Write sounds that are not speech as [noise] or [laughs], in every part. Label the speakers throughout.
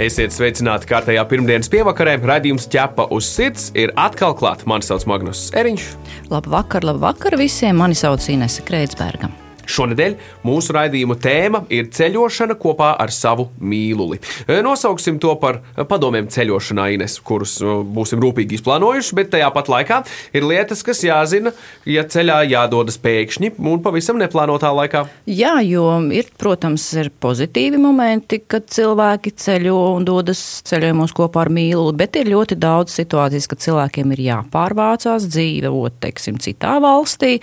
Speaker 1: Esiet sveicināti kārtējā pirmdienas pievakarē. Radījums ķepa uz sirds ir atkal klāts. Mani sauc Magnus Eriņš.
Speaker 2: Labvakar, labvakar visiem! Mani sauc Inese Kreitsberga.
Speaker 1: Šonadēļ mūsu raidījuma tēma ir ceļošana kopā ar savu mīluli. E, Nosauksim to par padomiem ceļošanā, Ines, kurus e, būsim rūpīgi izplānojuši, bet tajā pat laikā ir lietas, kas jāzina, ja ceļā jādodas pēkšņi un pavisam neplānotā laikā.
Speaker 2: Jā, jo ir, protams, ir pozitīvi momenti, kad cilvēki ceļo un dodas ceļojumos kopā ar mīluli, bet ir ļoti daudz situācijas, kad cilvēkiem ir jāpārvācās dzīvot, teiksim, citā valstī,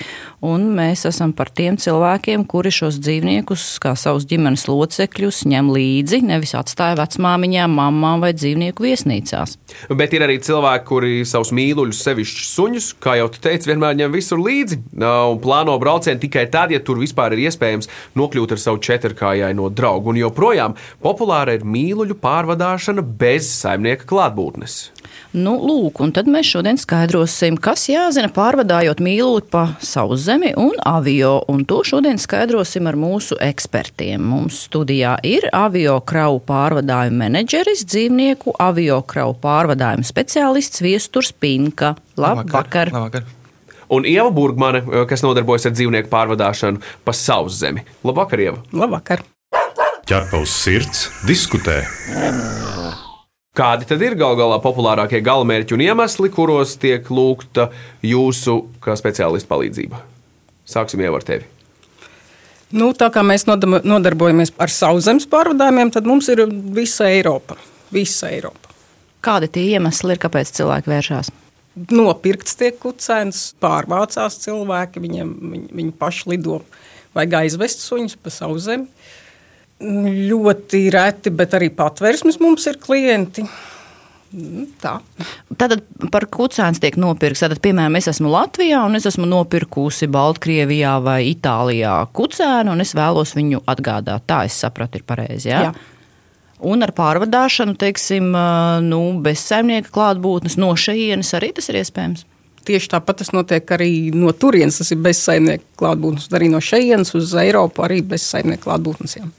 Speaker 2: un mēs esam par tiem cilvēkiem, kuri šos dzīvniekus, kā savus ģimenes locekļus, ņem līdzi, nevis atstāja vecmāmiņām, mamām vai dzīvnieku viesnīcās.
Speaker 1: Bet ir arī cilvēki, kuri savus mīluļus, sevišķi suņus, kā jau tu teici, vienmēr ņem visur līdzi un plāno braucienu tikai tad, ja tur vispār ir iespējams nokļūt ar savu četrkājaino draugu. Un joprojām populāra ir mīluļu pārvadāšana bez saimnieka klātbūtnes.
Speaker 2: Nu, lūk, un tad mēs šodien skaidrosim, kas jāzina pārvadājot mīlūti pa savu zemi un avio. Un to šodien skaidrosim ar mūsu ekspertiem. Mums studijā ir avio kravu pārvadājumu menedžeris, dzīvnieku avio kravu pārvadājumu speciālists Viesturs Pinka. Labvakar!
Speaker 3: Labvakar.
Speaker 1: Un Ieva Burgmane, kas nodarbojas ar dzīvnieku pārvadāšanu pa savu zemi. Labvakar, Ieva!
Speaker 4: Labvakar!
Speaker 5: ķerpa uz sirds, diskutē.
Speaker 1: Kādi tad ir gal galā populārākie galamērķi un iemesli, kuros tiek lūgta jūsu kā speciālista palīdzība? Sāksim jau ar tevi.
Speaker 4: Nu, tā kā mēs nodarbojamies ar sauszemes pārvadājumiem, tad mums ir visa Eiropa. Visa Eiropa.
Speaker 2: Kādi tie iemesli ir, kāpēc cilvēki vēršās?
Speaker 4: Nopirkts tiek kucēns, pārvācās cilvēki, viņiem, viņi, viņi paši lido. Vajag aizvest suņus pa savu zemi. Ļoti reti, bet arī patvērsmes mums ir klienti. Nu, Tā.
Speaker 2: Tātad par kucēnu tiek nopirkts. Tātad, piemēram, es esmu Latvijā un es esmu nopirkusi Baltkrievijā vai Itālijā kucēnu un es vēlos viņu atgādāt. Tā es sapratu, ir pareizi. Jā?
Speaker 4: Jā.
Speaker 2: Un ar pārvadāšanu, teiksim, nu, bez saimnieka klātbūtnes no šejienes arī tas ir iespējams.
Speaker 4: Tieši tāpat tas notiek arī no turienes. Tas ir bez saimnieka klātbūtnes, arī no šejienes uz Eiropu, arī bez saimnieka klātbūtnes. Jā.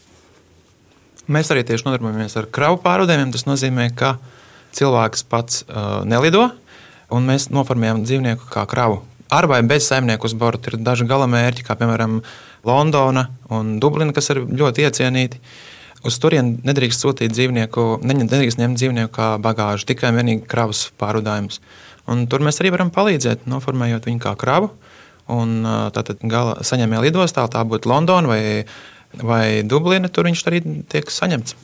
Speaker 3: Mēs arī tieši nodarbojamies ar kravu pārvadājumiem. Tas nozīmē, ka cilvēks pats uh, nelido, un mēs noformējam dzīvnieku kā kravu. Ar vai bez saimnieku uz borta ir daži galamērķi, kā piemēram Londona un Dublina, kas ir ļoti iecienīti. Uz turieni nedrīkst sūtīt dzīvnieku, ne- nedrīkst ņemt dzīvnieku kā bagāžu, tikai un vienīgi kravas pārvadājumus. Tur mēs arī varam palīdzēt, noformējot viņu kā kravu. Un, uh, tātad gala saņēmēja lidostā, tā būtu Londona vai, vai Dublina, tur viņš arī tiek saņemts.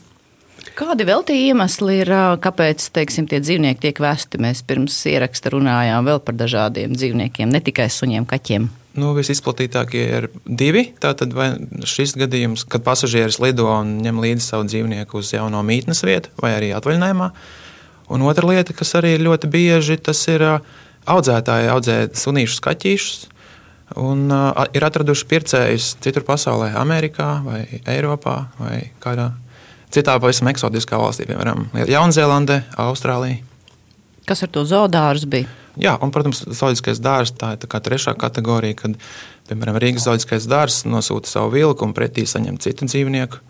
Speaker 2: Kādi vēl tie iemesli ir, kāpēc teiksim, tie dzīvnieki tiek vesti? Mēs pirms ieraksta runājām vēl par dažādiem dzīvniekiem, ne tikai suņiem, kaķiem.
Speaker 3: Nu, visizplatītākie ir divi. Tātad šis gadījums, kad pasažieris lido un ņem līdzi savu dzīvnieku uz jauno mītnes vietu vai arī atvaļinājumā. Un otra lieta, kas arī ļoti bieži, tas ir audzētāji audzē sunīšus, kaķīšus. Un uh, ir atraduši pircējus citur pasaulē, Amerikā, vai Eiropā, vai kādā citā pavisam eksotiskā valstī, piemēram, Jaunzēlandē, Austrālijā.
Speaker 2: Kas ar to zoodārzu bija?
Speaker 3: Jā, un, protams, zooloģiskais dārzs tā ir tā kā trešā kategorija, kad, piemēram, Rīgas zooloģiskais dārzs nosūta savu vilku un pretī saņem citu dzīvnieku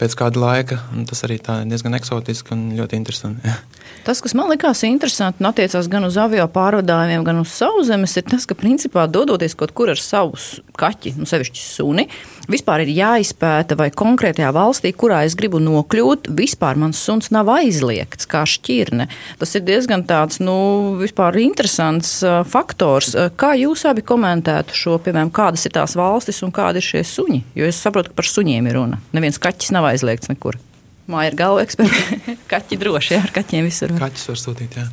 Speaker 3: pēc kāda laika. Tas arī diezgan eksotiski un ļoti interesanti. [laughs]
Speaker 2: Tas, kas man likās interesanti un attiecās gan uz avio pārvadājumiem, gan uz sauszemes, ir tas, ka principā dodoties kaut kur ar savu kaķi, nu, sevišķi suni, vispār ir jāizpēta, vai konkrētajā valstī, kurā es gribu nokļūt, vispār mans suns nav aizliegts kā šķirne. Tas ir diezgan tāds, nu, vispār interesants uh, faktors. Uh, Kā jūs abi komentētu šo, piemēram, kādas ir tās valstis un kādi ir šie suņi? Jo es saprotu, ka par suņiem ir runa. Neviens kaķis nav aizliegts nekur. Māja ir galva eksperta. [laughs] Kaķi droši, jā, ar kaķiem visur.
Speaker 3: Kaķis var sūtīt. Jā.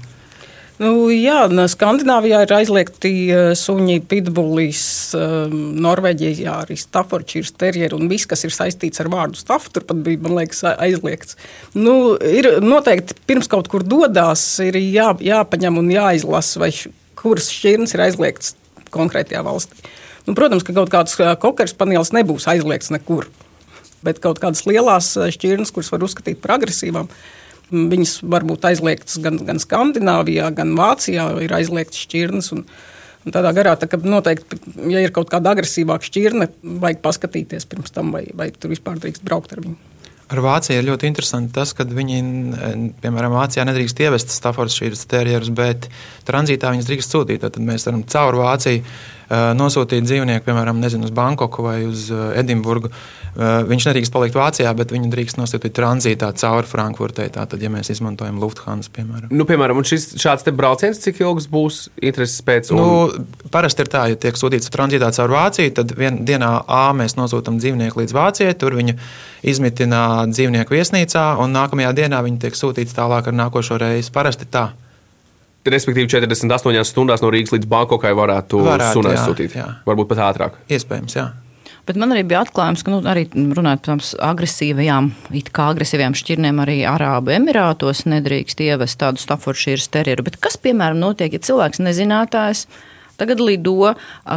Speaker 4: Nu, jā, Skandināvijā ir aizliegti suņi, pitbullis, Norvēģijā arī Staffordshire terrieri un viss, kas ir saistīts ar vārdu staff. Turpat bija, man liekas, aizliegts. Nu, ir noteikti pirms kaut kur dodas, ir jā, jāpaņem un jāizlasa, vai kuras šķirnes ir aizliegts konkrētajā valstī. Nu, protams, ka kaut kāds kokeras panelis nebūs aizliegts nekur. Bet kaut kādas lielas šķirnes, kuras var uzskatīt par agresīvām, viņas var būt aizliegtas gan, gan Skandināvijā, gan Vācijā. Ir aizliegtas šķirnes. Un, un tādā garā, tā, noteikti, ja ir kaut kāda agresīvāka šķirne, vajag paskatīties pirms tam, vai, vai tur vispār drīkst braukt ar viņu.
Speaker 3: Ar Vāciju ir ļoti interesanti tas, ka viņi, piemēram, Vācijā nedrīkst ievest Staffordshire terjerus, bet tranzītā viņas drīkst sūtīt. Tad mēs varam caur Vāciju nosūtīt dzīvnieku, piemēram, nezinu, uz Bankoku vai uz Edinburgu. Viņš nedrīkst palikt Vācijā, bet viņu drīkst nosūtīt tranzītā cauri Frankfurtei. Tātad, ja mēs izmantojam Lufthansa, piemēram.
Speaker 1: Nu, piemēram, šis šāds brauciens, cik ilgs būs intereses pēc?
Speaker 3: Un... Nu, parasti ir tā, ja tiek sūtīts tranzītā caur Vāciju, tad vienā dienā A mēs nosūtām dzīvnieku līdz Vācijai, tur viņu izmitina dzīvnieku viesnīcā, un nākamajā dienā viņi tiek sūtīti tālāk ar nākošo reizi. Parasti tā.
Speaker 1: Respektīvi, 48 stundās no Rīgas līdz Bankokai varētu, varētu sunu aizsūtīt. Varbūt pat ātrāk.
Speaker 3: Iespējams, jā.
Speaker 2: Bet man arī bija atklājums, ka nu, arī runājot par agresīvajām, it kā agresīvajām šķirnēm, arī Arābu Emirātos nedrīkst ievest tādu Staffordshire terjeru. Bet kas, piemēram, notiek, ja cilvēks nezinātājs? Tagad lido,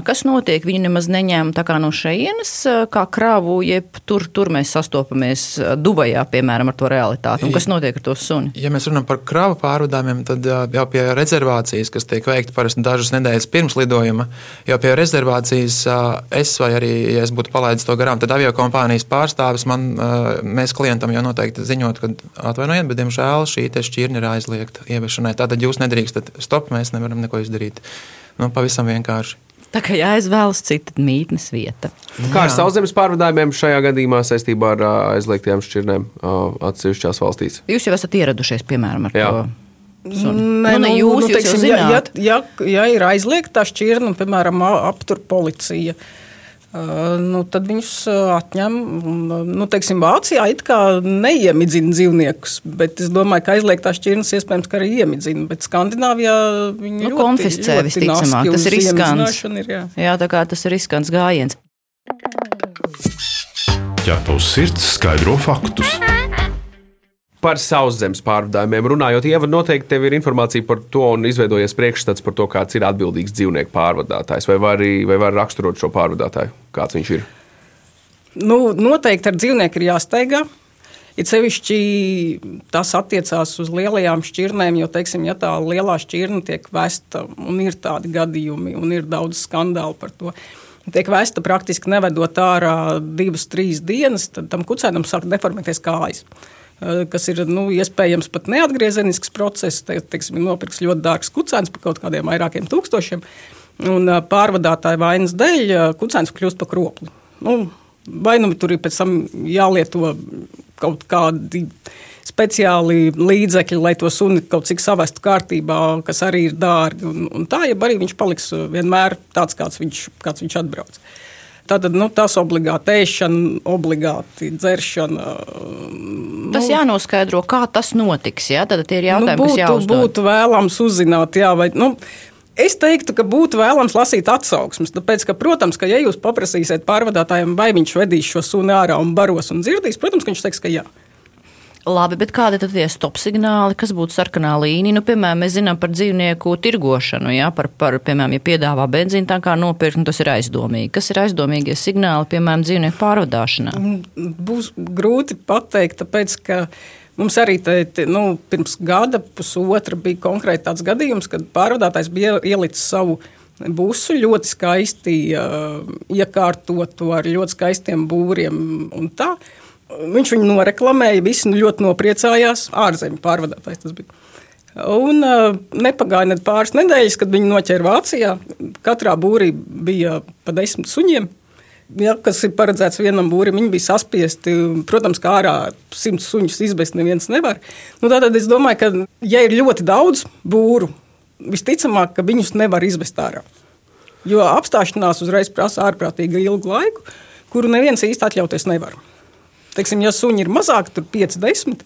Speaker 2: kas notiek? Viņi nemaz neņēma no šejienes kā kravu, jeb tur, tur mēs sastopamies Dubajā, piemēram, ar to realitāti. Un kas notiek ar to suni?
Speaker 3: Ja mēs runājam par kravu pārvadājumiem, tad jau pie rezervācijas, kas tiek veikta parasti dažas nedēļas pirms lidojuma, jau pie rezervācijas es vai arī, ja es būtu palaidis to garām, tad avio kompānijas pārstāvis man, mēs klientam jau noteikti ziņot, ka atvainojiet, bet diemžēl šī šķirne ir aizliegta ieviešanai. Tātad jūs nedrīkstat stop, mēs nevaram neko izdarīt. Nu, pavisam vienkārši.
Speaker 2: Tā kā jāizvēlas cita mītnes vieta.
Speaker 1: Kā ar sauszemes pārvadājumiem šajā gadījumā saistībā ar aizliegtajām šķirnēm atsevišķās valstīs?
Speaker 2: Jūs jau esat ieradušies, piemēram, ar Jā. to.
Speaker 4: Nē, nu, nu, jūs, nu, teiksim, jūs ja, ja, ja ir aizliegta šķirne, piemēram, aptur policija. Uh, nu, tad viņus atņem. Nu, teiksim, Vācijā it kā neiemidzina dzīvniekus, bet es domāju, ka aizliegtās šķirnes iespējams arī iemidzina. Bet Skandināvijā viņi nu, ļoti,
Speaker 2: konfiscē
Speaker 4: ļoti
Speaker 2: visticamāk. Tas ir riskants.
Speaker 4: Ir, jā.
Speaker 2: jā, tā kā tas ir riskants gājiens.
Speaker 5: Ja tavs sirds skaidro faktus
Speaker 1: par sauszemes pārvadājumiem runājot, Ieva, noteikti tev ir informācija par to un izveidojies priekšstats par to, kāds ir atbildīgs dzīvnieku pārvadātājs. Vai var, vai var raksturot šo pārvadātāju, kāds viņš ir?
Speaker 4: Nu, noteikti ar dzīvnieku ir jāsteigā. It sevišķi tas attiecās uz lielajām šķirnēm, jo, teiksim, ja tā lielā šķirne tiek vesta, un ir tādi gadījumi, un ir daudz skandālu par to, tiek vesta praktiski nevedot ārā divas, trīs dienas, tad tam kucēnam sāk deformēties kājas. Eh, kas ir nu, iespējams pat neatgriezenisks process. Te, teiksim, nopirks ļoti dārgs kucēns par kaut kādiem vairākiem tūkstošiem. Un eh, pārvadātāja vainas dēļ eh, kucēns kļūst par kropli. Nu, vai nu tur ir pēc tam jālieto kaut kādi speciāli līdzekļi, lai to suni kaut cik savestu kārtībā, kas arī ir dārgi. Un, un tā, ja arī viņš paliks vienmēr tāds, kāds viņš, kāds viņš atbrauc. Uh, Tātad nu, tas obligāti ēšana, obligāti dzeršana.
Speaker 2: Tas jānoskaidro, kā tas notiks. Jā? Tad ir jautājumi, nu, būtu, kas jāuzdod.
Speaker 4: Būtu vēlams uzzināt, jā, vai, nu, Es teiktu, ka būtu vēlams lasīt atsauksmes. Tāpēc, ka, protams, ka, ja jūs paprasīsiet pārvadātājiem, vai viņš vedīs šo sunu ārā un baros un dzirdīs, protams, viņš teiks, ka jā.
Speaker 2: Labi, bet kādi tad tie stop signāli, kas būtu sarkanā līnija? Nu, piemēram, mēs zinām par dzīvnieku tirgošanu, jā, par, par, piemēram, ja piedāvā benzīnu tā kā nopirkt, nu, tas ir aizdomīgi. Kas ir aizdomīgie signāli, piemēram, dzīvnieku pārvadāšanā?
Speaker 4: Būs grūti pateikt, tāpēc, ka mums arī te, te, nu, pirms gada, pusotra bija konkrēti tāds gadījums, kad pārvadātājs bija ielicis savu busu ļoti skaisti uh, iekārtotu ar ļoti skaistiem būriem un tā. Viņš viņu noreklamēja, visi nu ļoti nopriecājās. Ārzemju pārvadātājs tas bija. Un uh, nepagāja ne pāris nedēļas, kad viņi noķēra Vācijā. Katrā būrī bija pa desmit suņiem. Ja, kas ir paredzēts vienam būrim, viņi bija saspiesti. Protams, kā ārā simts suņus izbēst neviens nevar. Nu, tātad es domāju, ka, ja ir ļoti daudz būru, visticamāk, ka viņus nevar izvest ārā. Jo apstāšanās uzreiz prasa ārprātīgi ilgu laiku, kuru neviens īsti atļauties nevar. Teiksim, ja suņi ir mazāki, tur 5, 10,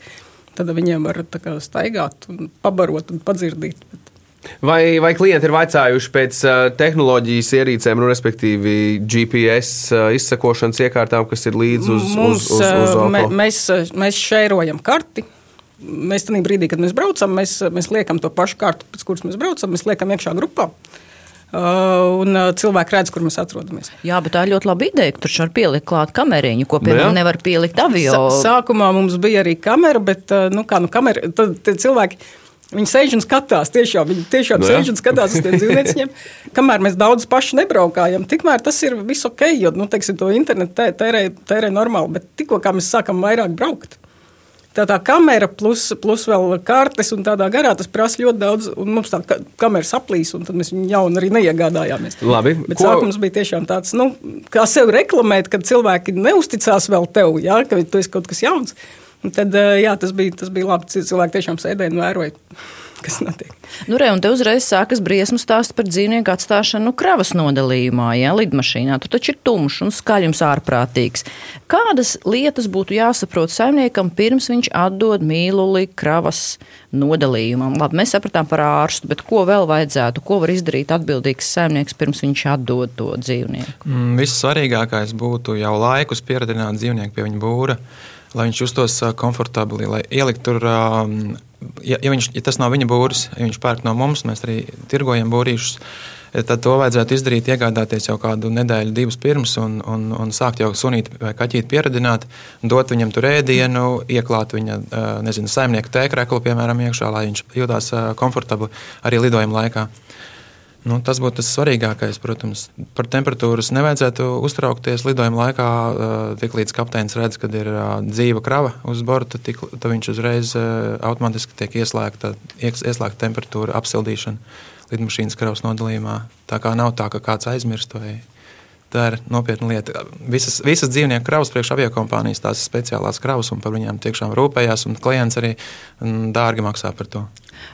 Speaker 4: tad viņiem var kā, staigāt, un pabarot un padzirdīt.
Speaker 1: Vai, vai klienti ir vaicājuši pēc uh, tehnoloģijas ierīcēm, nu, respektīvi GPS uh, izsakošanas iekārtām, kas ir līdzi uz,
Speaker 4: Mums,
Speaker 1: uz, uz, uz auto?
Speaker 4: Mē, mēs, mēs šērojam karti. Mēs tam brīdī, kad mēs braucam, mēs, mēs liekam to pašu kārtu, pēc kuras mēs braucam, mēs liekam iekšā grupā. Uh, un uh, cilvēki redz, kur mēs atrodamies.
Speaker 2: Jā, bet tā ir ļoti laba ideja, ka tur var pielikt klāt kameriņu, ko
Speaker 1: Nu
Speaker 2: piemēram nevar pielikt avio.
Speaker 4: Sākumā mums bija arī kamera, bet uh, nu, kā, nu, kamera, tad, tad cilvēki. Viņi sēž un skatās, tiešām, viņi tiešām
Speaker 1: Nu
Speaker 4: no
Speaker 1: jā.
Speaker 4: sēž un skatās uz tiem dzīvniekiem. [laughs] Kamēr mēs daudz paši nebraukājam, tikmēr tas ir viss ok, jo nu, teiksim, to internetu tē- tērē, tērē normāli. Bet tikko kā mēs sākam vairāk braukt, tā tā kamera plus, plus vēl kartes un tādā garā tas prasa ļoti daudz. Mums tā ka- kamera saplīs, un mēs viņu jaunu arī neiegādājāmies.
Speaker 1: Labi,
Speaker 4: Bet
Speaker 1: ko-
Speaker 4: sākums bija tiešām tāds, nu, kā sevi reklamēt, kad cilvēki neusticās vēl tev, ja, ka tu esi kaut kas jauns. Un tad jā, tas, bija, tas bija labi. Cilvēki tiešām sēdēja un vēroja, kas notiek.
Speaker 2: Nu, re, un te uzreiz sākas briesmu stāsts par dzīvnieku atstāšanu kravas nodalījumā, ja lidmašīnā. Tur taču ir tumšs un skaļums ārprātīgs. Kādas lietas būtu jāsaprot saimniekam pirms viņš atdod mīluli kravas nodalījumam? Labi, mēs sapratām par ārstu, bet ko vēl vajadzētu? Ko var izdarīt atbildīgs saimnieks pirms viņš atdod to dzīvnieku?
Speaker 3: Mm, Vissvarīgākais būtu jau laikus pieredzināt dzīvnieku pie viņa būra, lai viņš justos komfortabli, lai ielikt tur. ā, Ja, ja, viņš, ja tas nav viņa būris, ja viņš pērk no mums, mēs arī tirgojam būrīšus, tad to vajadzētu izdarīt, iegādāties jau kādu nedēļu, divas pirms, un, un, un sākt jau sunīt vai kaķīt pieredzināt, dot viņam tur ēdienu, ieklāt viņa ā, nezinu, saimnieka tēkreklu, piemēram, iekšā, lai viņš jutās ā, komfortabli arī lidojuma laikā. Nu, tas būtu tas svarīgākais, protams. Par temperatūras nevajadzētu uztraukties lidojuma laikā. Tiklīdz kapteinis redz, ka ir dzīva krava uz borta, tik, viņš uzreiz automātiski tiek ieslēgta, ies- ieslēgta temperatūra, apsildīšana lidmašīnas kravas nodalījumā. Tā kā nav tā, ka kāds aizmirst. Vai, Tā ir nopietna lieta. Visas, visas dzīvnieku kravas priekš aviokompānijas, tās ir speciālās kravas, un par viņiem tiešām rūpējās, un klients arī dārgi maksā par to.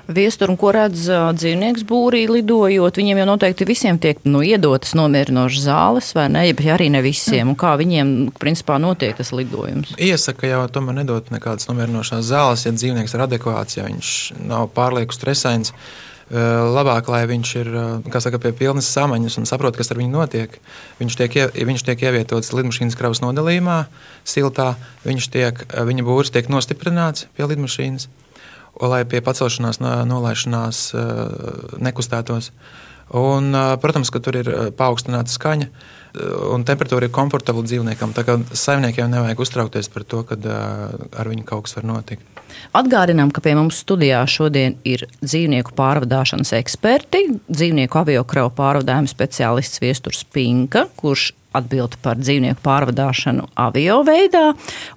Speaker 2: Viestur un ko redz dzīvnieks būrī lidojot, viņiem jau noteikti visiem tiek nu, iedotas nomierinošas zāles, vai ne? Jeb arī ne visiem. Un kā viņiem, principā, notiek tas lidojums?
Speaker 3: Iesaka jau tomēr nedot nekādas nomierinošās zāles, ja dzīvnieks ir adekvāts, ja viņš nav pārlieku stresains. Eh, Labāk, lai viņš ir eh, saka, pie pilnas samaņas un saprot, kas ar viņu notiek. Viņš tiek, ie- viņš tiek ievietots lidmašīnas kravas nodalījumā, siltā. Tiek, eh, viņa būris tiek nostiprināts pie lidmašīnas, lai pie pacelšanās, no- nolaišanās nekustētos. Un, protams, ka tur ir paaugstināta skaņa un temperatūra ir komfortabla dzīvniekam. Tā kā saimniekiem nevajag uztraukties par to, ka ar viņu kaut kas var notikt.
Speaker 2: Atgādinām, ka pie mums studijā šodien ir dzīvnieku pārvadāšanas eksperti, dzīvnieku aviokrau pārvadājuma speciālists Viesturs Pinka, kurš atbild par dzīvnieku pārvadāšanu avio veidā,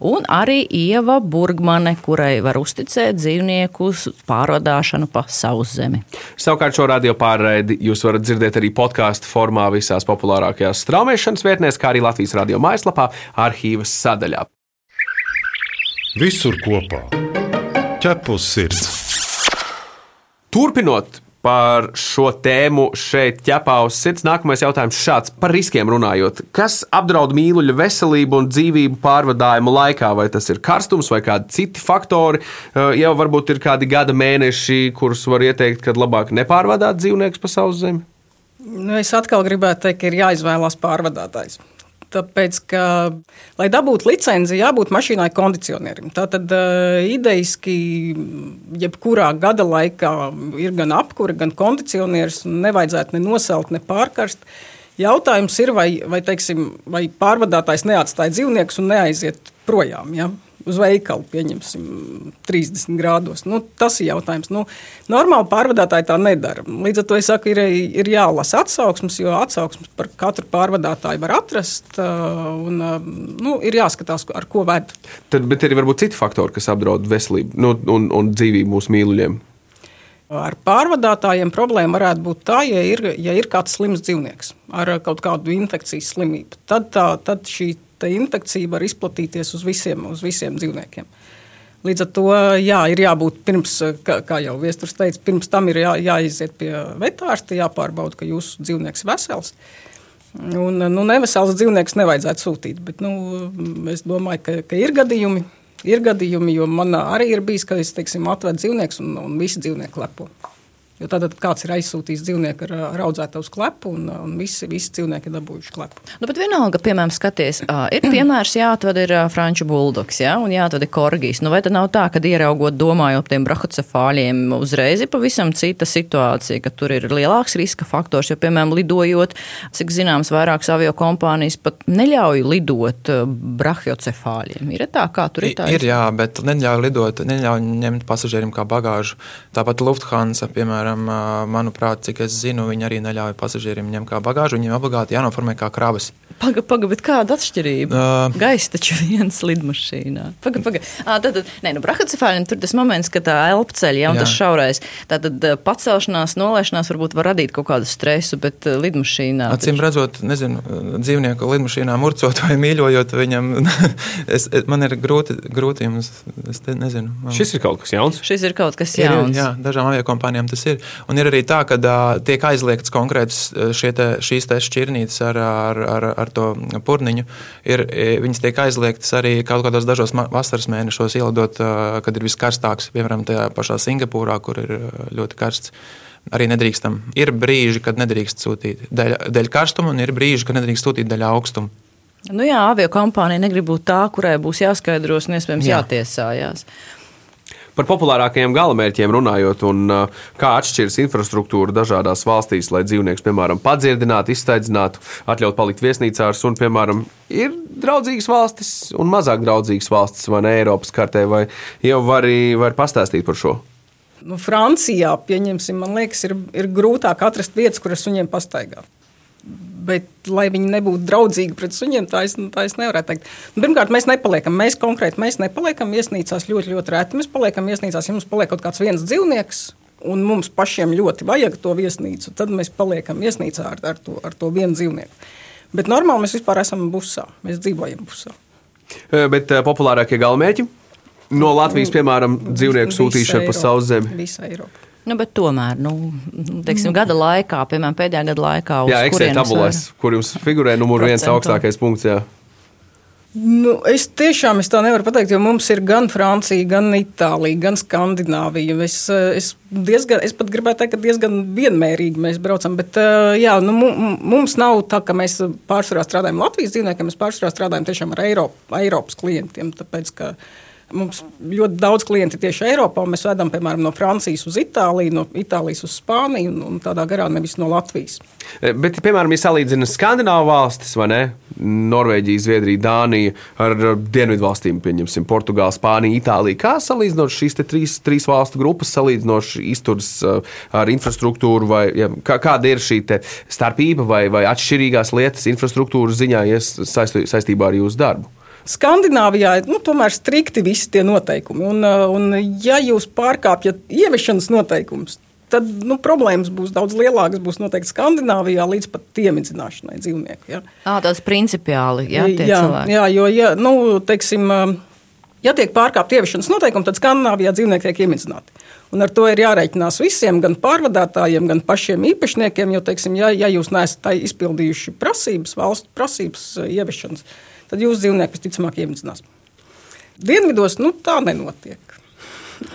Speaker 2: un arī Ieva Burgmane, kurai var uzticēt dzīvnieku pārvadāšanu pa sauszemi.
Speaker 1: Savukārt šo radio pārraidi jūs varat dzirdēt arī podkāstu formā visās populārākajās straumēšanas vietnēs, kā arī Latvijas radio mājaslapā, arhīvas sadaļā.
Speaker 5: Visur kopā - ķepus sirds.
Speaker 1: Turpinot par šo tēmu šeit, ķepā uz sirds, nākamais jautājums šāds par riskiem runājot. Kas apdraud mīluļa veselību un dzīvību pārvadājumu laikā? Vai tas ir karstums vai kādi citi faktori? Jau varbūt ir kādi gada mēneši, kurus var ieteikt, kad labāk nepārvadāt dzīvniekus pa savu zemi.
Speaker 4: Nu, es atkal gribētu teikt, ka ir jāizvēlās pārvadātājs. Tāpēc, ka, lai dabūtu licenci, jābūt mašīnai kondicionierim. Tā tad uh, idejiski, jebkurā gada laikā ir gan apkūra, gan kondicionieris, un nevajadzētu ne nosaukt, ne pārkarst. Jautājums ir, vai, vai, teiksim, vai pārvadātājs neatstāja dzīvniekus un neaiziet projām. Ja? Uz veikalu, pieņemsim, 30 grādos. Nu, tas ir jautājums. Nu, normāli pārvadātāji tā nedara. Līdz ar to es saku, ir, ir jālasa atsauksmes, jo atsauksmes par katru pārvadātāju var atrast. uh, Un, uh, nu, ir jāskatās, ar ko ved.
Speaker 1: Tad, bet ir varbūt citi faktori, kas apdraud veselību nu, un, un dzīvību mūsu mīluļiem.
Speaker 4: Ar pārvadātājiem problēma varētu būt tā, ja ir, ja ir kāds slims dzīvnieks ar kaut kādu infekcijas slimību. Tad, tā, tad šī infekcija var izplatīties uz visiem, uz visiem dzīvniekiem. Līdz ar to jā, ir jābūt pirms, kā, kā jau Viestures teica, pirms tam ir jā, jāiziet pie vetārsta, jāpārbauda, ka jūsu dzīvnieks ir vesels. Un, nu, nevesels dzīvnieks nevajadzētu sūtīt, bet nu, es domāju, ka, ka ir gadījumi, ir gadījumi, jo man arī ir bijis, ka es teiksim, atvedu dzīvnieku un, un visi dzīvnieki lepo. Jo tad kāds ir aizsūtījis dzīvnieku ar, ar audzētavu sklepu, un, un visi, visi dzīvnieki ir dabūjuši klepu.
Speaker 2: Nu, bet vienalga, piemēram, skaties, ir piemērs, jāatved ir franču buldogs, jā, un jāatved ir korgijas. Nu, vai tad nav tā, ka ieraugot, domājot tiem brahocefāļiem, uzreiz ir pavisam cita situācija, ka tur ir lielāks riska faktors, jo, piemēram, lidojot, cik zināms, vairākas avio kompānijas pat neļauj lidot ā, brahocefāļiem. Ir tā, kā tur ir tā?
Speaker 3: Ir, jā, bet neļauj lidot, neļauj ņemt pasažieriem kā bagāžu. Tāpat Lufthansa, piemēram, manuprāt, cik es zinu, viņi arī neļauj pasažieriem ņemt kā bagāžu. Viņiem obligāti jānoformē kā kravas.
Speaker 2: Paga, paga, bet kāda atšķirība?
Speaker 3: Uh,
Speaker 2: Gaisa taču [laughs] viens lidmašīnā. Paga, paga. À, tad, tad, nē, nu, brahacefāļiem tur tas moments, ka tā elpceļa, ja, un
Speaker 3: Jā.
Speaker 2: tas šaurais, tātad pacelšanās, nolaišanās varbūt var radīt kaut kādu stresu, bet lidmašīnā.
Speaker 3: Acīm redzot, nezinu, dzīvnieku lidmašīnā murcot vai mīļojot viņam, [laughs] es, es, man ir grūti, grūti jums, es te nezinu. Man...
Speaker 1: Šis ir kaut kas jauns.
Speaker 2: Šis ir kaut kas
Speaker 3: Ir, ir,
Speaker 2: jauns.
Speaker 3: jā, dažām aviokompānijām tas ir. Un ir arī tā, ka uh, tiek aizliegts konkrēts šie te, šīs te šķirnītes ar, ar, ar, ar to purniņu. Ir, e, viņas tiek aizliegtas arī kaut kādos dažos vasaras mēnešos ielidot, uh, kad ir viskarstāks, piemēram, tajā pašā Singapūrā, kur ir ā, ļoti karsts. Arī nedrīkstam. Ir brīži, kad nedrīkst sūtīt dēļ, dēļ karstuma, un ir brīži, kad nedrīkst sūtīt dēļ augstuma.
Speaker 2: Nu jā, avio kompānija negrib būt tā, kurai būs jāskaidros un iespējams
Speaker 3: Jā.
Speaker 2: jātiesājās.
Speaker 1: Par populārākajiem galamērķiem runājot, un uh, kā atšķiras infrastruktūra dažādās valstīs, lai dzīvnieks, piemēram, padzirdinātu, izstaidzinātu, atļaut palikt viesnīcās, un, piemēram, ir draudzīgas valstis un mazāk draudzīgas valstis, vai ne Eiropas kartē, vai jau var arī pastāstīt par šo.
Speaker 4: Nu, Francijā, pieņemsim, man liekas, ir, ir grūtāk atrast vietas, kur ar suņiem pastaigāt. Bet, lai viņi nebūtu draudzīgi pret suņiem, tā es, tā es nevaru teikt. Nu, pirmkārt, mēs nepaliekam. Mēs konkrēti mēs nepaliekam viesnīcās ļoti, ļoti reti. Mēs paliekam viesnīcās, ja mums paliek kaut kāds viens dzīvnieks. Un mums pašiem ļoti vajag to viesnīcu, tad mēs paliekam viesnīcā ar, ar, to, ar to vienu dzīvnieku. Bet normāli mēs vispār esam busā. Mēs dzīvojam busā.
Speaker 1: Bet populārākie galamērķi no Latvijas, piemēram, dzīvnieku sūtīšana pa savu zemi.
Speaker 4: Visa Eiropa.
Speaker 2: Nu, tomēr, nu, teiksim, gada laikā, piemēram, pēdējā gada laikā, uz
Speaker 1: Jā,
Speaker 2: kurienes
Speaker 1: tabulēs, kur jums figurē numur viens augstākais punkts. Jā.
Speaker 4: Nu, es tiešām es tā nevaru pateikt, jo mums ir gan Francija, gan Itālija, gan Skandināvija. Es, eh, es, diezgan, es pat gribētu teikt, ka diezgan vienmērīgi mēs braucam. Bet eh, jā, nu, mu- mums nav tā, ka mēs pārsvarā strādājam Latvijas dzīvniekiem, mēs pārsvarā strādājam tiešām ar Eiropu, Eiropas klientiem. Tāpēc, ka Mums ļoti daudz klienti tieši Eiropā. Mēs vedam, piemēram, no Francijas uz Itāliju, no Itālijas uz Spāniju un, un tādā garā nevis no Latvijas.
Speaker 1: E, Bet, piemēram, ja salīdzina Skandināvu valstis, vai ne? Norvēģija, Zviedrija, Dānija ar dienvidu valstīm, pieņemsim, Portugāla, Spānija, Itālija. Kā salīdzinot šīs trīs, trīs valstu grupas, salīdzinoši izturs uh, ar infrastruktūru, vai ja, kā, kāda ir šī starpība vai, vai atšķirīgās lietas infrastruktūras ziņā saistu- saistībā ar jūsu darbu?
Speaker 4: Skandināvijā ir nu, tomēr strikti visi tie noteikumi. Un, uh, un, ja jūs pārkāpjat ieviešanas noteikumus, tad nu, problēmas būs daudz lielākas. Būs noteikti Skandināvijā līdz pat iemīdzināšanai dzīvnieku. Ja.
Speaker 2: À, tāds principiāli, jā,
Speaker 4: jā,
Speaker 2: cilvēki.
Speaker 4: jā, jo, ja, nu, teiksim, um, ja tiek pārkāpta ieviešanas noteikumi, tad Skandināvijā dzīvnieki tiek iemīdzināti. Un ar to ir jārēķinās visiem, gan pārvadātājiem, gan pašiem īpašniekiem. Jo, teiksim, ja, ja jūs neesat izpildījuši prasības, valsts prasības uh, ieviešanas, tad jūsu dzīvnieki visticamāk iemīdzinās. Dienvidos nu, tā nenotiek.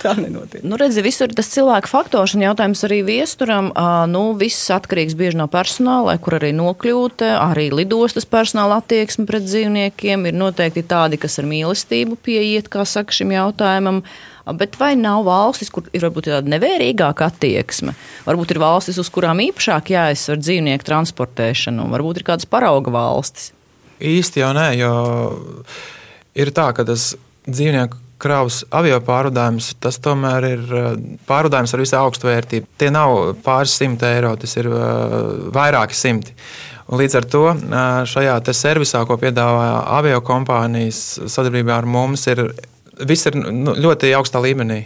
Speaker 4: Tā nenotiek.
Speaker 2: Nu, redzi, visur ir tas cilvēku faktors, un jautājums arī viesturam. Nu, viss atkarīgs bieži no personāla, kur arī nokļūt. Arī lidostas personāla attieksme pret dzīvniekiem ir noteikti tādi, kas ar mīlestību pieiet, kā saka, šim jautājumam. Bet vai nav valstis, kur ir varbūt tāda nevērīgāka attieksme? Varbūt ir valstis, uz kurām īpašāk jāizsver dzīvnieku transportēšanu, varbūt ir kādas parauga valstis.
Speaker 3: Īsti jau nē, jo ir tā, ka tas dzīvnieku kravas avio pārvadājums, tas tomēr ir eh, pārvadājums ar visai augstu vērtību. Tie nav pāris simti eiro, tas ir eh, vairāki simti. Un līdz ar to eh, šajā servisā, ko piedāvā avio kompānijas sadarbībā ar mums, ir, viss ir nu, ļoti augstā līmenī.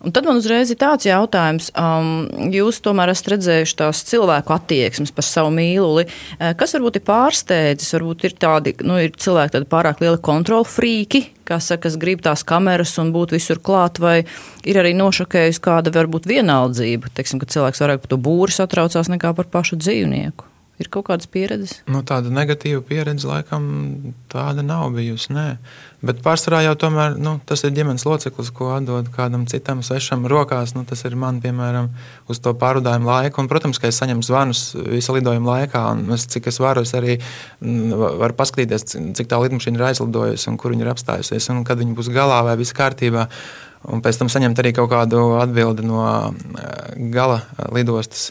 Speaker 2: Un tad man uzreiz ir tāds jautājums, um, jūs tomēr esat redzējuši tās cilvēku attieksmes par savu mīluli. Eh, Kas varbūt ir pārsteidzis? Varbūt ir tādi nu, ir cilvēki, tādi pārāk lieli kontrolu frīki, kas, kas grib tās kameras un būt visur klāt, vai ir arī nošokējusi kāda varbūt vienaldzība. Teiksim, ka cilvēks vairāk par to būru satraucās nekā par pašu dzīvnieku. Ir kaut kādas pieredzes.
Speaker 3: Nu, tāda negatīva pieredze laikam tāda nav bijusi. Nē. Bet pārsvarā jau tomēr nu, tas ir ģimenes loceklis, ko atdod kādam citam svešam rokās. Nu, tas ir man, piemēram, uz to pārvadājumu laiku. Un, protams, ka es saņemu zvanus visu lidojumu laikā. Es, cik es varu, es arī mm, varu paskatīties, cik tā lidmašīna ir aizlidojusi un kur viņa ir apstājusies. Un kad viņa būs galā vai viss kārtībā. Un pēc tam saņemt arī kaut kādu atbildi no eh, gala lidostas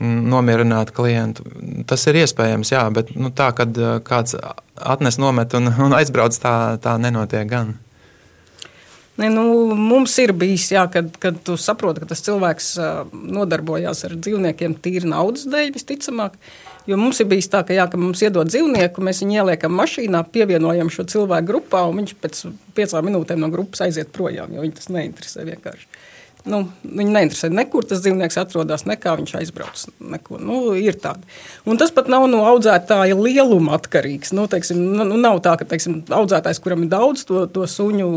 Speaker 3: nomierināt klientu. Tas ir iespējams, jā, bet nu, tā, kad uh, kāds atnes nomet un, un aizbrauc, tā, tā nenotiek gan.
Speaker 4: Ne, nu, mums ir bijis, jā, kad, kad tu saproti, ka tas cilvēks uh, nodarbojās ar dzīvniekiem tīri naudas dēļ, visticamāk. Jo mums ir bijis tā, ka, jā, ka mums iedod dzīvnieku, mēs viņu ieliekam mašīnā, pievienojam šo cilvēku grupā, un viņš pēc piecām minūtēm no grupas aiziet projām, jo viņu tas neinteresē vienkārši. Nu, viņa neinteresē, nekur tas dzīvnieks atrodas, nekā viņš aizbrauc. Neko. Nu, ir tāda. Un tas pat nav no audzētāja lieluma atkarīgs. Nu, teiksim, nu, nu nav tā, ka teiksim, audzētājs, kuram ir daudz, to, to suņu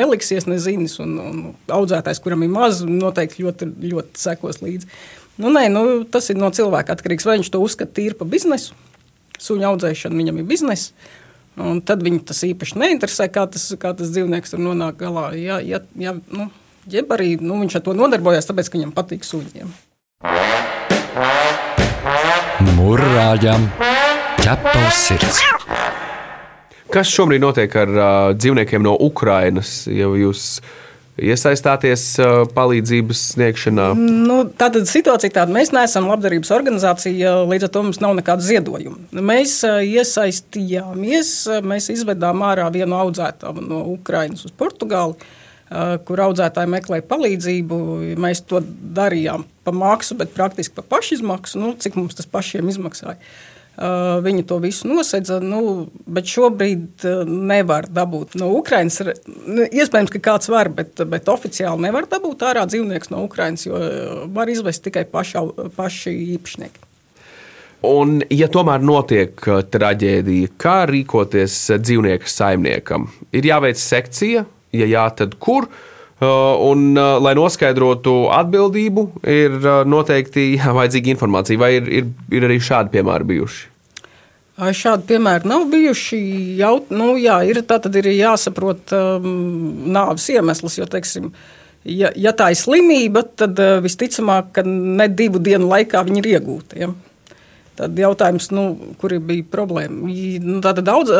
Speaker 4: neliksies nezinis, un, un audzētājs, kuram ir maz, noteikti ļoti, ļoti sekos līdzi. Nu, nē, nu, tas ir no cilvēka atkarīgs. Vai viņš to uzskata tīri par biznesu? Suņu audzēšana viņam ir biznesa. Un tad viņu tas īpaši neinteresē, kā tas, kā tas dzīvnieks tur nonāk galā. Ja, ja, ja, nu, jeb arī nu, viņš ar to nodarbojas, tāpēc, ka viņam patīk suņiem.
Speaker 6: Mūrāģam ķepa uz sirds.
Speaker 1: Kas šobrīd notiek ar uh, dzīvniekiem no Ukrainas? Jau jūs iesaistāties uh, palīdzības sniegšanā?
Speaker 4: Nu, tāda situācija tāda, mēs neesam labdarības organizācija, līdz ar to mums nav nekāda ziedojuma. Mēs uh, iesaistījāmies, mēs izvedām ārā vienu audzētāju no Ukrainas uz Portugāli. Eh, kur audzētāji meklēja palīdzību. Mēs to darījām par maksu, bet praktiski par pašizmaksu, nu, cik mums tas pašiem izmaksāja. Uh, viņi to visu nosedza, nu, bet šobrīd uh, nevar dabūt no Ukrainas. Nu, iespējams, ka kāds var, bet, bet oficiāli nevar dabūt ārā dzīvnieks no Ukrainas, jo var izvest tikai paši, paši īpašnieki.
Speaker 1: Un, ja tomēr notiek traģēdija, kā rīkoties dzīvnieka saimniekam? Ir jāveic sekcija, ja jā, tad kur? Uh, un, uh, lai noskaidrotu atbildību, ir uh, noteikti [laughs] vajadzīga informācija. Vai ir, ir, ir arī šādi piemēri bijuši?
Speaker 4: Šādi piemēri nav bijuši. Jaut, nu, jā, ir, tā tad ir jāsaprot um, nāves iemesls. Jo, teiksim, ja, ja tā ir slimība, tad uh, visticamāk, ka ne divu dienu laikā viņi ir iegūti. Ja? Tad jautājums, nu, kur bija problēma? Nu, Tātad daudz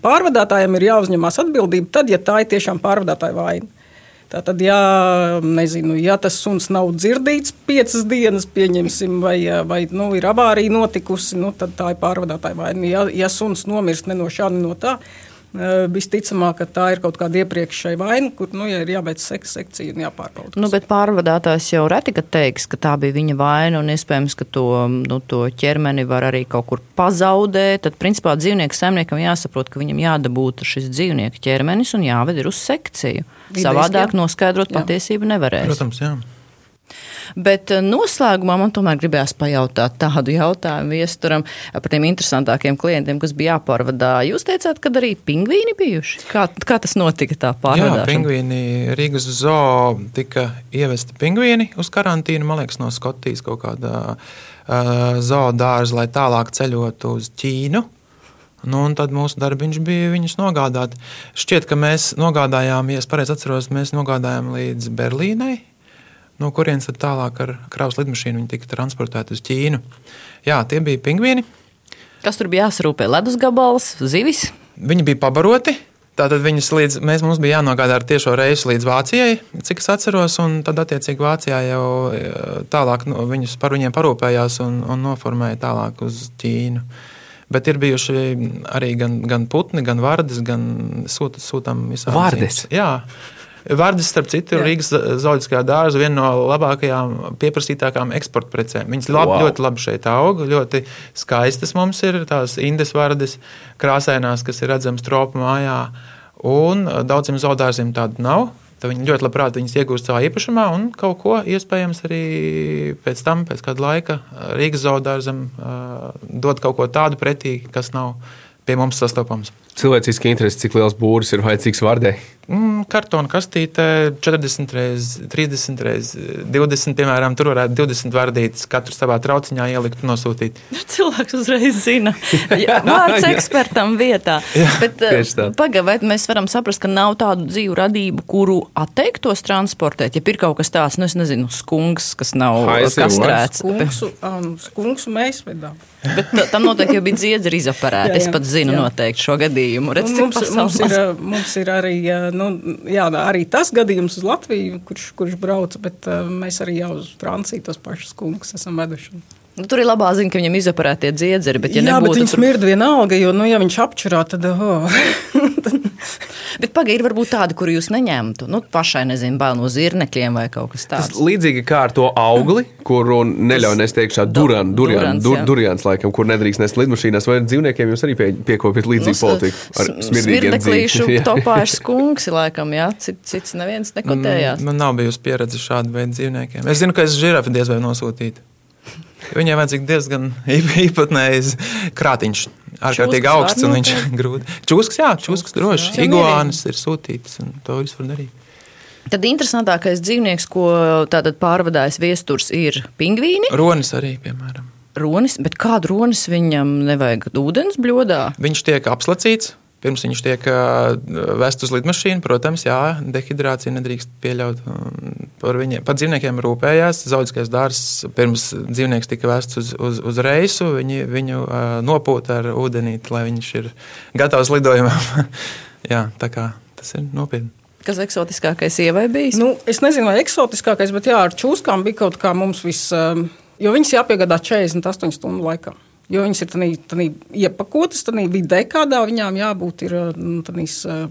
Speaker 4: pārvadātājiem ir jāuzņemas atbildība, tad, ja tā ir tiešām pārvadātāja vaina. Tātad, ja, nezinu, ja tas suns nav dzirdīts piecas dienas, pieņemsim, vai, vai nu, ir avārija notikusi, nu, tad tā ir pārvadātāja vaina. Ja, ja suns nomirst ne no šā, ne no tā, Visticamāk, ka tā ir kaut kāda iepriekšēja vaina, kur nu, ja ir jāveic sekcija un jāpārbauda.
Speaker 2: Nu, bet pārvadātājs jau reti teiks, ka tā bija viņa vaina, un iespējams, ka to, nu, to ķermeni var arī kaut kur pazaudēt. Tad, principā, dzīvnieku saimniekam jāsaprot, ka viņam jādabūta šis dzīvnieku ķermenis un jāved uz sekciju. Idejas, Savādāk jā. noskaidrot jā. patiesību nevarēs.
Speaker 3: Protams, jā.
Speaker 2: Bet eh, noslēgumā man tomēr gribējās pajautāt tādu jautājumu viesturam par tiem interesantākiem klientiem, kas bija jāpārvadā. Jūs teicāt, ka arī pingvīni bijuši. Kā, kā tas notika tā pārvadāšana?
Speaker 3: Jā, pingvīni Rīgas zoo tika ievesti pingvīni uz karantīnu, man liekas, no Skotijas kaut kādā uh, zoo dārza, lai tālāk ceļotu uz Ķīnu. Nu, tad mūsu darbiņš bija viņus nogādāt. Šķiet, ka mēs nogādājām, ja es pareizi atceros, mēs nogādājām līdz Berlīnai no kurienes tad tālāk ar kravas lidmašīnu viņi tika transportēti uz Ķīnu. Jā, tie bija pingvīni.
Speaker 2: Kas tur bija jāsarūpē? Ledus gabals, zivis?
Speaker 3: Viņi bija pabaroti. Tātad viņas līdz, mēs, mums bija jānogādā ar tiešo reisu līdz Vācijai, cik es atceros, un tad, attiecīgi, Vācijā jau e, tālāk no, viņus par viņiem parūpējās un, un noformēja tālāk uz Ķīnu. Bet ir bijuši arī gan, gan putni, gan vārdas, gan sūtām visām.
Speaker 1: Vārdas?
Speaker 3: Jā. Vārdas, starp citu, ir Rīgas zooloģiskā dārza viena no labākajām, pieprasītākajām eksporta precēm. Viņas labi, wow. ļoti labi šeit aug, ļoti skaistas mums ir tās indes vārdas, krāsainās, kas ir redzamas tropu mājā. Un daudziem zoodārziem tādu nav. Tad viņi ļoti labprāt viņas iegūst savā īpašumā, un kaut ko iespējams arī pēc tam, pēc kāda laika, Rīgas zoodārzam uh, dod kaut ko tādu pretī, kas nav pie mums sastopams.
Speaker 1: Cilvēciski interesi, cik liels būris ir vajadzīgs vārdei?
Speaker 3: Mm, kartona kastītē 40 reizes, 30 reizes, 20, piemēram, tur varētu 20 vardītas katru savā trauciņā ielikt un nosūtīt.
Speaker 2: Cilvēks uzreiz zina, [laughs] Jā, vārds ekspertam vietā. Bet
Speaker 1: tieši tā.
Speaker 2: pagaidām, vai mēs varam saprast, ka nav tādu dzīvu radību, kuru atteiktos transportēt? Ja ir kaut kas tāds, nu, es nezinu, skunks, kas nav
Speaker 1: Haisi
Speaker 2: kastrēts.
Speaker 4: Skungsu, um, skungsu mēs vedām.
Speaker 2: Bet ta- tam noteikti jau bija dziedzera izoperēta.
Speaker 4: Jā,
Speaker 2: Es
Speaker 4: jā,
Speaker 2: pat zinu
Speaker 4: jā.
Speaker 2: noteikti šo gadījumu. Redz, cik
Speaker 4: Mums, mums, ir, mums ir arī, uh, nu, jā, arī tas gadījums uz Latviju, kurš, kurš brauc, bet uh, mēs arī jau uz Franciju tos pašus kungus esam veduši.
Speaker 2: Nu, tur ir labā ziņa, ka viņam izoperētie dziedzeri, bet ja
Speaker 4: jā, bet
Speaker 2: nebūtu
Speaker 4: viņi smirda vienalga, jo, nu, ja viņš apčurā, tad, oh, [laughs]
Speaker 2: Bet pagaidi, ir varbūt tādi, kur jūs neņemtu. Nu, pašai nezinu, bail no zirnekļiem vai kaut kas
Speaker 1: Tas
Speaker 2: tāds.
Speaker 1: līdzīgi kā ar to augli, kuru neļauj nest iekšā durāna,
Speaker 2: durans,
Speaker 1: dur,
Speaker 2: jā.
Speaker 1: durjāns, laikam, kur nedrīkst nest lidmašīnās, vai dzīvniekiem jūs arī pie, piekopjat līdzīgu
Speaker 2: Nu,
Speaker 1: politiku ar
Speaker 2: s-
Speaker 1: smirdīgiem dzīvniekiem. [laughs]
Speaker 2: topā ir skunks, laikam, jā, cits, cits neviens nekotējās.
Speaker 3: Man nav bijusi pieredze šāda veida dzīvniekiem. Es zinu, ka es žirafi diez vai nosūtītu. Viņai vajadzīga diezgan īp- īpatnējs krātiņš. Ārkārtīgi augsts un viņš [laughs] grūti. Čūskas, jā, čūskas droši. Iguānas ir sūtītas un to visu var darīt.
Speaker 2: Tad interesantākais dzīvnieks, ko pārvadājas viesturs, ir pingvīni,
Speaker 3: Ronis arī, piemēram.
Speaker 2: ronis, bet kādu ronis viņam nevajag ūdens bļodā?
Speaker 3: Viņš tiek apslacīts. Pirms viņš tiek ā, vests uz lidmašīnu, protams, jā, dehidrācija nedrīkst pieļaut. Par, viņiem, par dzīvniekiem rūpējās. Zoologiskais dārzs pirms dzīvnieks tika vests uz, uz, uz reisu. Viņi viņu nopūta ar ūdenīti, lai viņš ir gatavs lidojumam. [laughs] jā, tā kā tas ir nopietni.
Speaker 2: Kas eksotiskākais ievai bijis?
Speaker 4: Nu, es nezinu, vai eksotiskākais, bet jā, ar čūskām bija kaut kā mums viss. Jo viņas jāpiegādā 48 stundu laikā. Jo viņas ir tādā iepakotas, tādā vidē, kādā viņām jābūt ir nu, uh,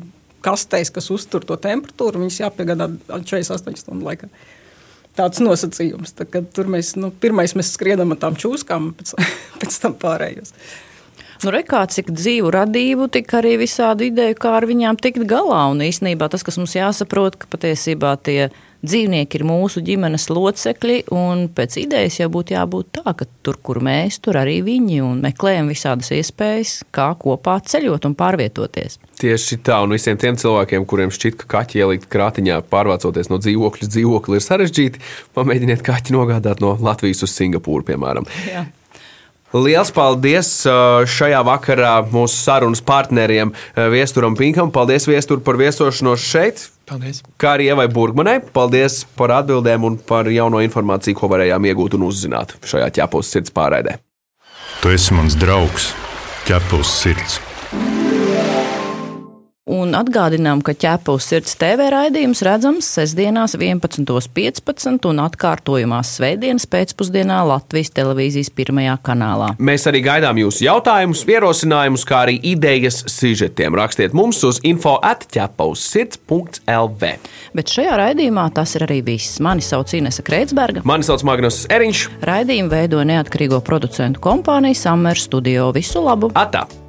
Speaker 4: kastēs, kas uztur to temperatūru. Viņas jāpiegādā 48 stundu laikā. Tāds nosacījums. Tā, tur mēs, nu, pirmais mēs skrienam ar tām čūskām, pēc, [laughs] pēc tam pārējos.
Speaker 2: Nu, re, kā cik dzīvu radību, tik arī visādu ideju, kā ar viņām tikt galā. Un īsnībā tas, kas mums jāsaprot, ka patiesībā tie dzīvnieki ir mūsu ģimenes locekļi, un pēc idejas jau būtu jābūt tā, ka tur, kur mēs, tur arī viņi, un meklējam visādas iespējas, kā kopā ceļot un pārvietoties.
Speaker 1: Tieši tā, un visiem tiem cilvēkiem, kuriem šķiet, ka kaķi ielikt krātiņā, pārvācoties no dzīvokļa uz dzīvokli, ir sarežģīti, pamēģiniet kaķi nogādāt no Latvijas uz Singapūru, piemēram.
Speaker 2: Jā.
Speaker 1: Liels paldies šajā vakarā mūsu sarunas partneriem Viesturam Pinkam. Paldies, Viestur, par viesošanos šeit.
Speaker 3: Paldies!
Speaker 1: Kā arī Ievai Burgmanai, paldies par atbildēm un par jauno informāciju, ko varējām iegūt un uzzināt šajā ķepos sirds pārraidē.
Speaker 5: Tu esi mans draugs, ķepus sirds.
Speaker 2: Un atgādinām, ka ķepa uz sirds TV raidījums redzams sestdienās 11.15 un atkārtojumās svētdienas pēcpusdienā Latvijas televīzijas pirmajā kanālā.
Speaker 1: Mēs arī gaidām jūsu jautājumus, ierosinājumus, kā arī idejas sižetiem. Rakstiet mums uz info atķepauzsirds.lv.
Speaker 2: Bet šajā raidījumā tas ir arī viss. Mani sauc Inese Kreitsberga.
Speaker 1: Mani sauc Magnus Eriņš.
Speaker 2: Raidījumu veido neatkarīgo producentu kompānija Summer Studio. Visu labu!
Speaker 1: Atā!